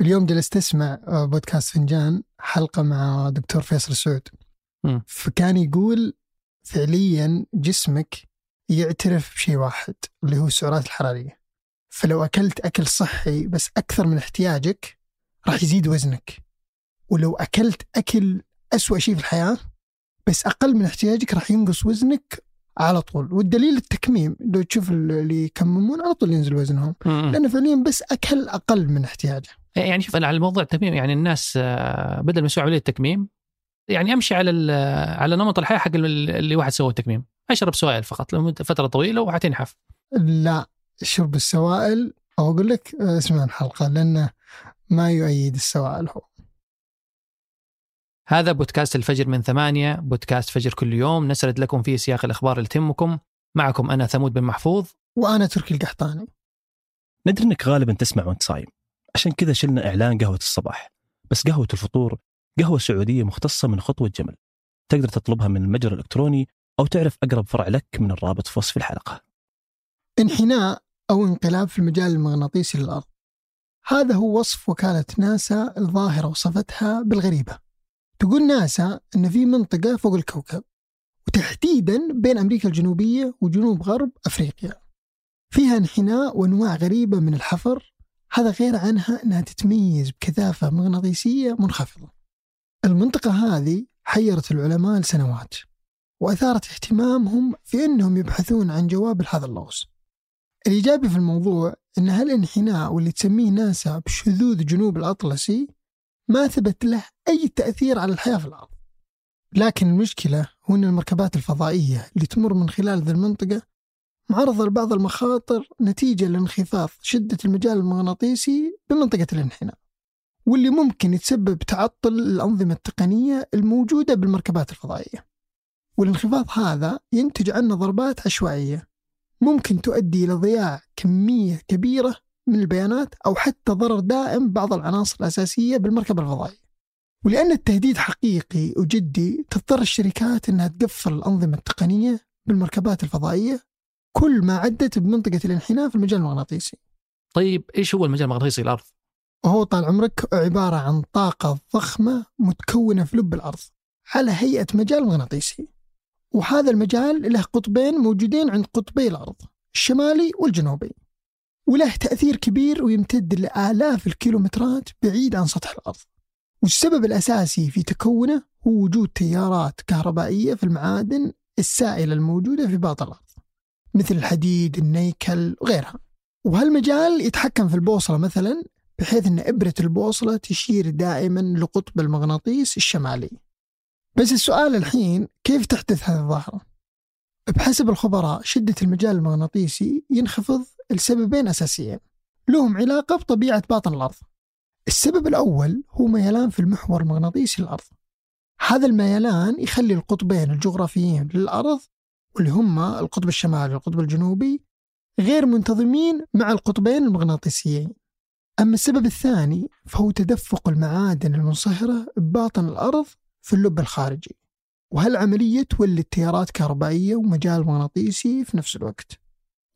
اليوم جلست أسمع آه، بودكاست فنجان حلقة مع دكتور فيصل سعود. فكان يقول فعليا جسمك يعترف بشيء واحد اللي هو السعرات الحرارية. فلو أكلت أكل صحي بس أكثر من احتياجك راح يزيد وزنك. ولو أكلت أكل أسوأ شيء في الحياة بس أقل من احتياجك راح ينقص وزنك على طول. والدليل التكميم لو تشوف اللي يكممون على طول ينزل وزنهم. لأنه فعليا بس أكل أقل من احتياجه. يعني شوف أنا على موضوع التكميم يعني الناس آه، بدل ما يسوي عمليه تكميم يعني أمشي على على نمط الحياة حق ال- اللي واحد سوى التكميم. أشرب سوائل فقط لمدة فترة طويلة وحتنحف لا شرب السوائل أو أقول لك آه، اسمع الحلقة لأنه ما يؤيد السوائل هو. هذا بودكاست الفجر من ثمانية بودكاست فجر كل يوم. نسرد لكم فيه سياق الأخبار اللي تهمكم. معكم أنا ثمود بن محفوظ. وأنا تركي القحطاني. ندري إنك غالبا تسمع وأنت صايم. عشان كذا شلنا إعلان قهوة الصباح. بس قهوة الفطور قهوة سعودية مختصة من خطوة جمل. تقدر تطلبها من المتجر الإلكتروني أو تعرف أقرب فرع لك من الرابط في وصف الحلقة. انحناء أو انقلاب في المجال المغناطيسي للأرض. هذا هو وصف وكالة ناسا الظاهرة وصفتها بالغريبة. تقول ناسا إن في منطقة فوق الكوكب وتحديدا بين أمريكا الجنوبية وجنوب غرب أفريقيا. فيها انحناء وأنواع غريبة من الحفر هذا غير عنها إنها تتميز بكثافة مغناطيسية منخفضة. المنطقة هذه حيرت العلماء لسنوات وأثارت اهتمامهم في إنهم يبحثون عن جواب لهذا اللغز. الإيجابي في الموضوع أن هالانحناء واللي تسميه ناسا بشذوذ جنوب الأطلسي ما ثبت له أي تأثير على الحياة في الأرض. لكن المشكلة هو أن المركبات الفضائية اللي تمر من خلال ذي المنطقة معرضة لبعض المخاطر نتيجة لانخفاض شدة المجال المغناطيسي بمنطقة الانحناء واللي ممكن يتسبب تعطل الأنظمة التقنية الموجودة بالمركبات الفضائية. والانخفاض هذا ينتج عنه ضربات عشوائية ممكن تؤدي إلى ضياع كمية كبيرة من البيانات أو حتى ضرر دائم بعض العناصر الأساسية بالمركبة الفضائية. ولأن التهديد حقيقي وجدي تضطر الشركات أنها تقفل الأنظمة التقنية بالمركبات الفضائية كل ما عدت بمنطقة الانحناء في المجال المغناطيسي. طيب إيش هو المجال المغناطيسي للأرض؟ وهو طال عمرك عبارة عن طاقة ضخمة متكونة في لب الأرض على هيئة مجال مغناطيسي. وهذا المجال له قطبين موجودين عند قطبي الأرض الشمالي والجنوبي. وله تأثير كبير ويمتد لآلاف الكيلومترات بعيد عن سطح الأرض. والسبب الأساسي في تكونه هو وجود تيارات كهربائية في المعادن السائلة الموجودة في باطن الأرض مثل الحديد النيكل وغيرها. وهالمجال يتحكم في البوصلة مثلا بحيث أن إبرة البوصلة تشير دائما لقطب المغناطيس الشمالي بس السؤال الحين كيف تحدث هذه الظاهرة؟ بحسب الخبراء شدة المجال المغناطيسي ينخفض لسببين أساسيين. لهم علاقة بطبيعة باطن الأرض. السبب الأول هو ميلان في المحور المغناطيسي للأرض. هذا الميلان يخلي القطبين الجغرافيين للأرض واللي هما القطب الشمالي والقطب الجنوبي غير منتظمين مع القطبين المغناطيسيين. أما السبب الثاني فهو تدفق المعادن المنصهرة بباطن الأرض في اللب الخارجي. وهالعملية تولد تيارات كهربائية ومجال مغناطيسي في نفس الوقت.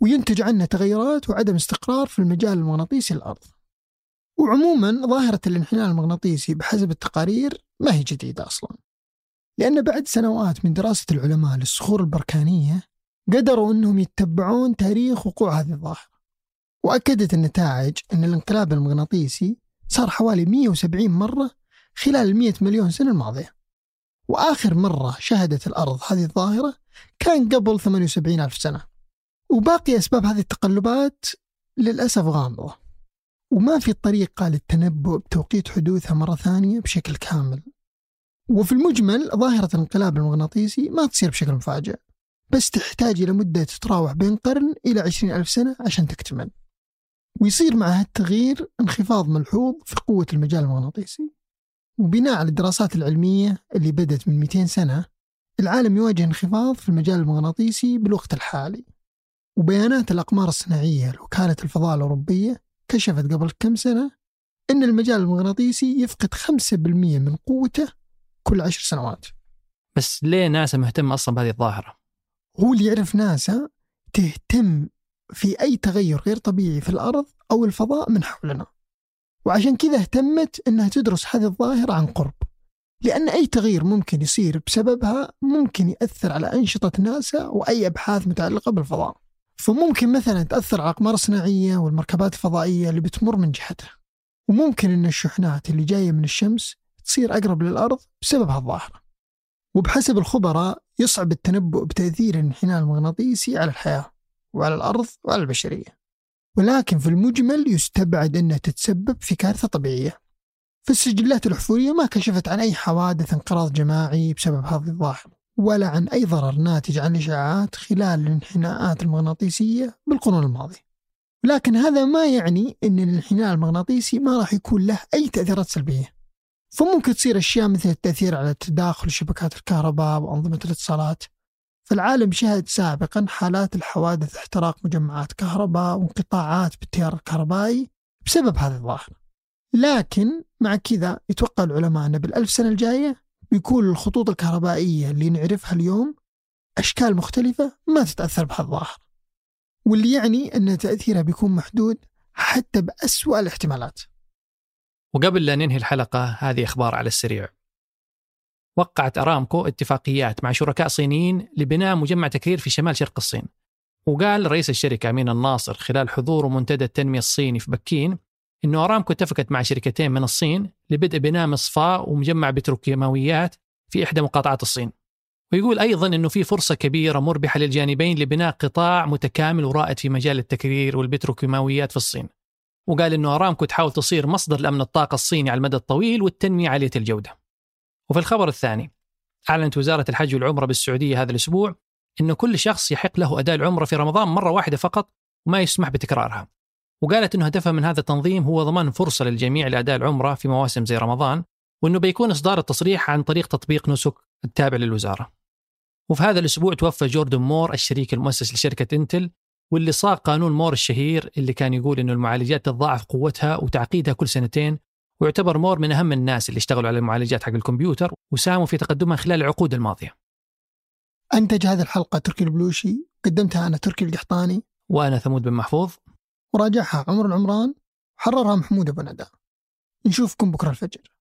وينتج عنه تغيرات وعدم استقرار في المجال المغناطيسي للأرض وعموما ظاهرة الانحناء المغناطيسي بحسب التقارير ما هي جديدة أصلا. لأن بعد سنوات من دراسة العلماء للصخور البركانية قدروا أنهم يتبعون تاريخ وقوع هذه الظاهرة. وأكدت النتائج أن الانقلاب المغناطيسي صار حوالي 170 مرة خلال المية مليون سنة الماضية. وآخر مرة شهدت الأرض هذه الظاهرة كان قبل 78 ألف سنة. وباقي أسباب هذه التقلبات للأسف غامضة. وما في طريقة للتنبؤ بتوقيت حدوثها مرة ثانية بشكل كامل. وفي المجمل ظاهرة الانقلاب المغناطيسي ما تصير بشكل مفاجئ بس تحتاج إلى مدة تتراوح بين قرن إلى عشرين ألف سنة عشان تكتمل. ويصير مع هالتغيير انخفاض ملحوظ في قوة المجال المغناطيسي. وبناء على الدراسات العلمية اللي بدأت من 200 سنة العالم يواجه انخفاض في المجال المغناطيسي بالوقت الحالي. وبيانات الأقمار الصناعية لوكالة الفضاء الأوروبية كشفت قبل كم سنة أن المجال المغناطيسي يفقد 5% من قوته كل عشر سنوات. بس ليه ناسا مهتمة أصلا بهذه الظاهرة؟ هو اللي يعرف ناسا تهتم في أي تغير غير طبيعي في الأرض أو الفضاء من حولنا. وعشان كذا اهتمت أنها تدرس هذه الظاهرة عن قرب لأن أي تغيير ممكن يصير بسببها ممكن يأثر على أنشطة ناسا وأي أبحاث متعلقة بالفضاء. فممكن مثلا تأثر على الأقمار الصناعية والمركبات الفضائية اللي بتمر من جهتها. وممكن أن الشحنات اللي جاية من الشمس تصير أقرب للأرض بسبب هالظاهرة. وبحسب الخبراء يصعب التنبؤ بتأثير الانحناء المغناطيسي على الحياة وعلى الأرض وعلى البشرية. ولكن في المجمل يستبعد أنها تتسبب في كارثة طبيعية. فالسجلات الأحفورية ما كشفت عن أي حوادث انقراض جماعي بسبب هذه الظاهرة. ولا عن أي ضرر ناتج عن الإشعاعات خلال الانحناءات المغناطيسية بالقرون الماضية. لكن هذا ما يعني أن الانحناء المغناطيسي ما راح يكون له أي تأثيرات سلبية. فممكن تصير أشياء مثل التأثير على تداخل شبكات الكهرباء وأنظمة الاتصالات. فالعالم شهد سابقا حالات الحوادث احتراق مجمعات كهرباء وانقطاعات بالتيار الكهربائي بسبب هذه الظاهرة لكن مع كذا يتوقع العلماء أن بالألف سنة الجاية بيكون الخطوط الكهربائية اللي نعرفها اليوم أشكال مختلفة ما تتأثر بهالظاهرة واللي يعني أن تأثيرها بيكون محدود حتى بأسوأ الاحتمالات. وقبل لا ننهي الحلقة هذه أخبار على السريع. وقعت أرامكو اتفاقيات مع شركاء صينيين لبناء مجمع تكرير في شمال شرق الصين وقال رئيس الشركة أمين الناصر خلال حضوره منتدى التنمية الصيني في بكين أنه أرامكو اتفقت مع شركتين من الصين لبدء بناء مصفاة ومجمع بتروكيماويات في إحدى مقاطعات الصين. ويقول أيضا أنه في فرصة كبيرة مربحة للجانبين لبناء قطاع متكامل ورائد في مجال التكرير والبتروكيماويات في الصين. وقال أنه أرامكو تحاول تصير مصدر لأمن الطاقة الصيني على المدى الطويل والتنمية عالية الجودة. وفي الخبر الثاني أعلنت وزارة الحج والعمرة بالسعودية هذا الأسبوع أن كل شخص يحق له أداء العمرة في رمضان مرة واحدة فقط وما يسمح بتكرارها. وقالت أنه هدفها من هذا التنظيم هو ضمان فرصة للجميع لأداء العمرة في مواسم زي رمضان وأنه بيكون إصدار التصريح عن طريق تطبيق نسك التابع للوزارة. وفي هذا الأسبوع توفى جوردن مور الشريك المؤسس لشركة إنتل واللي صاغ قانون مور الشهير اللي كان يقول إنه المعالجات تتضاعف قوتها وتعقيدها كل سنتين ويعتبر مور من أهم الناس اللي اشتغلوا على المعالجات حق الكمبيوتر وساهموا في تقدمها خلال العقود الماضية. أنتج هذه الحلقة تركي البلوشي قدمتها أنا تركي القحطاني. وأنا ثمود بن محفوظ. وراجعها عمر العمران حررها محمود أبو ندى نشوفكم بكرة الفجر.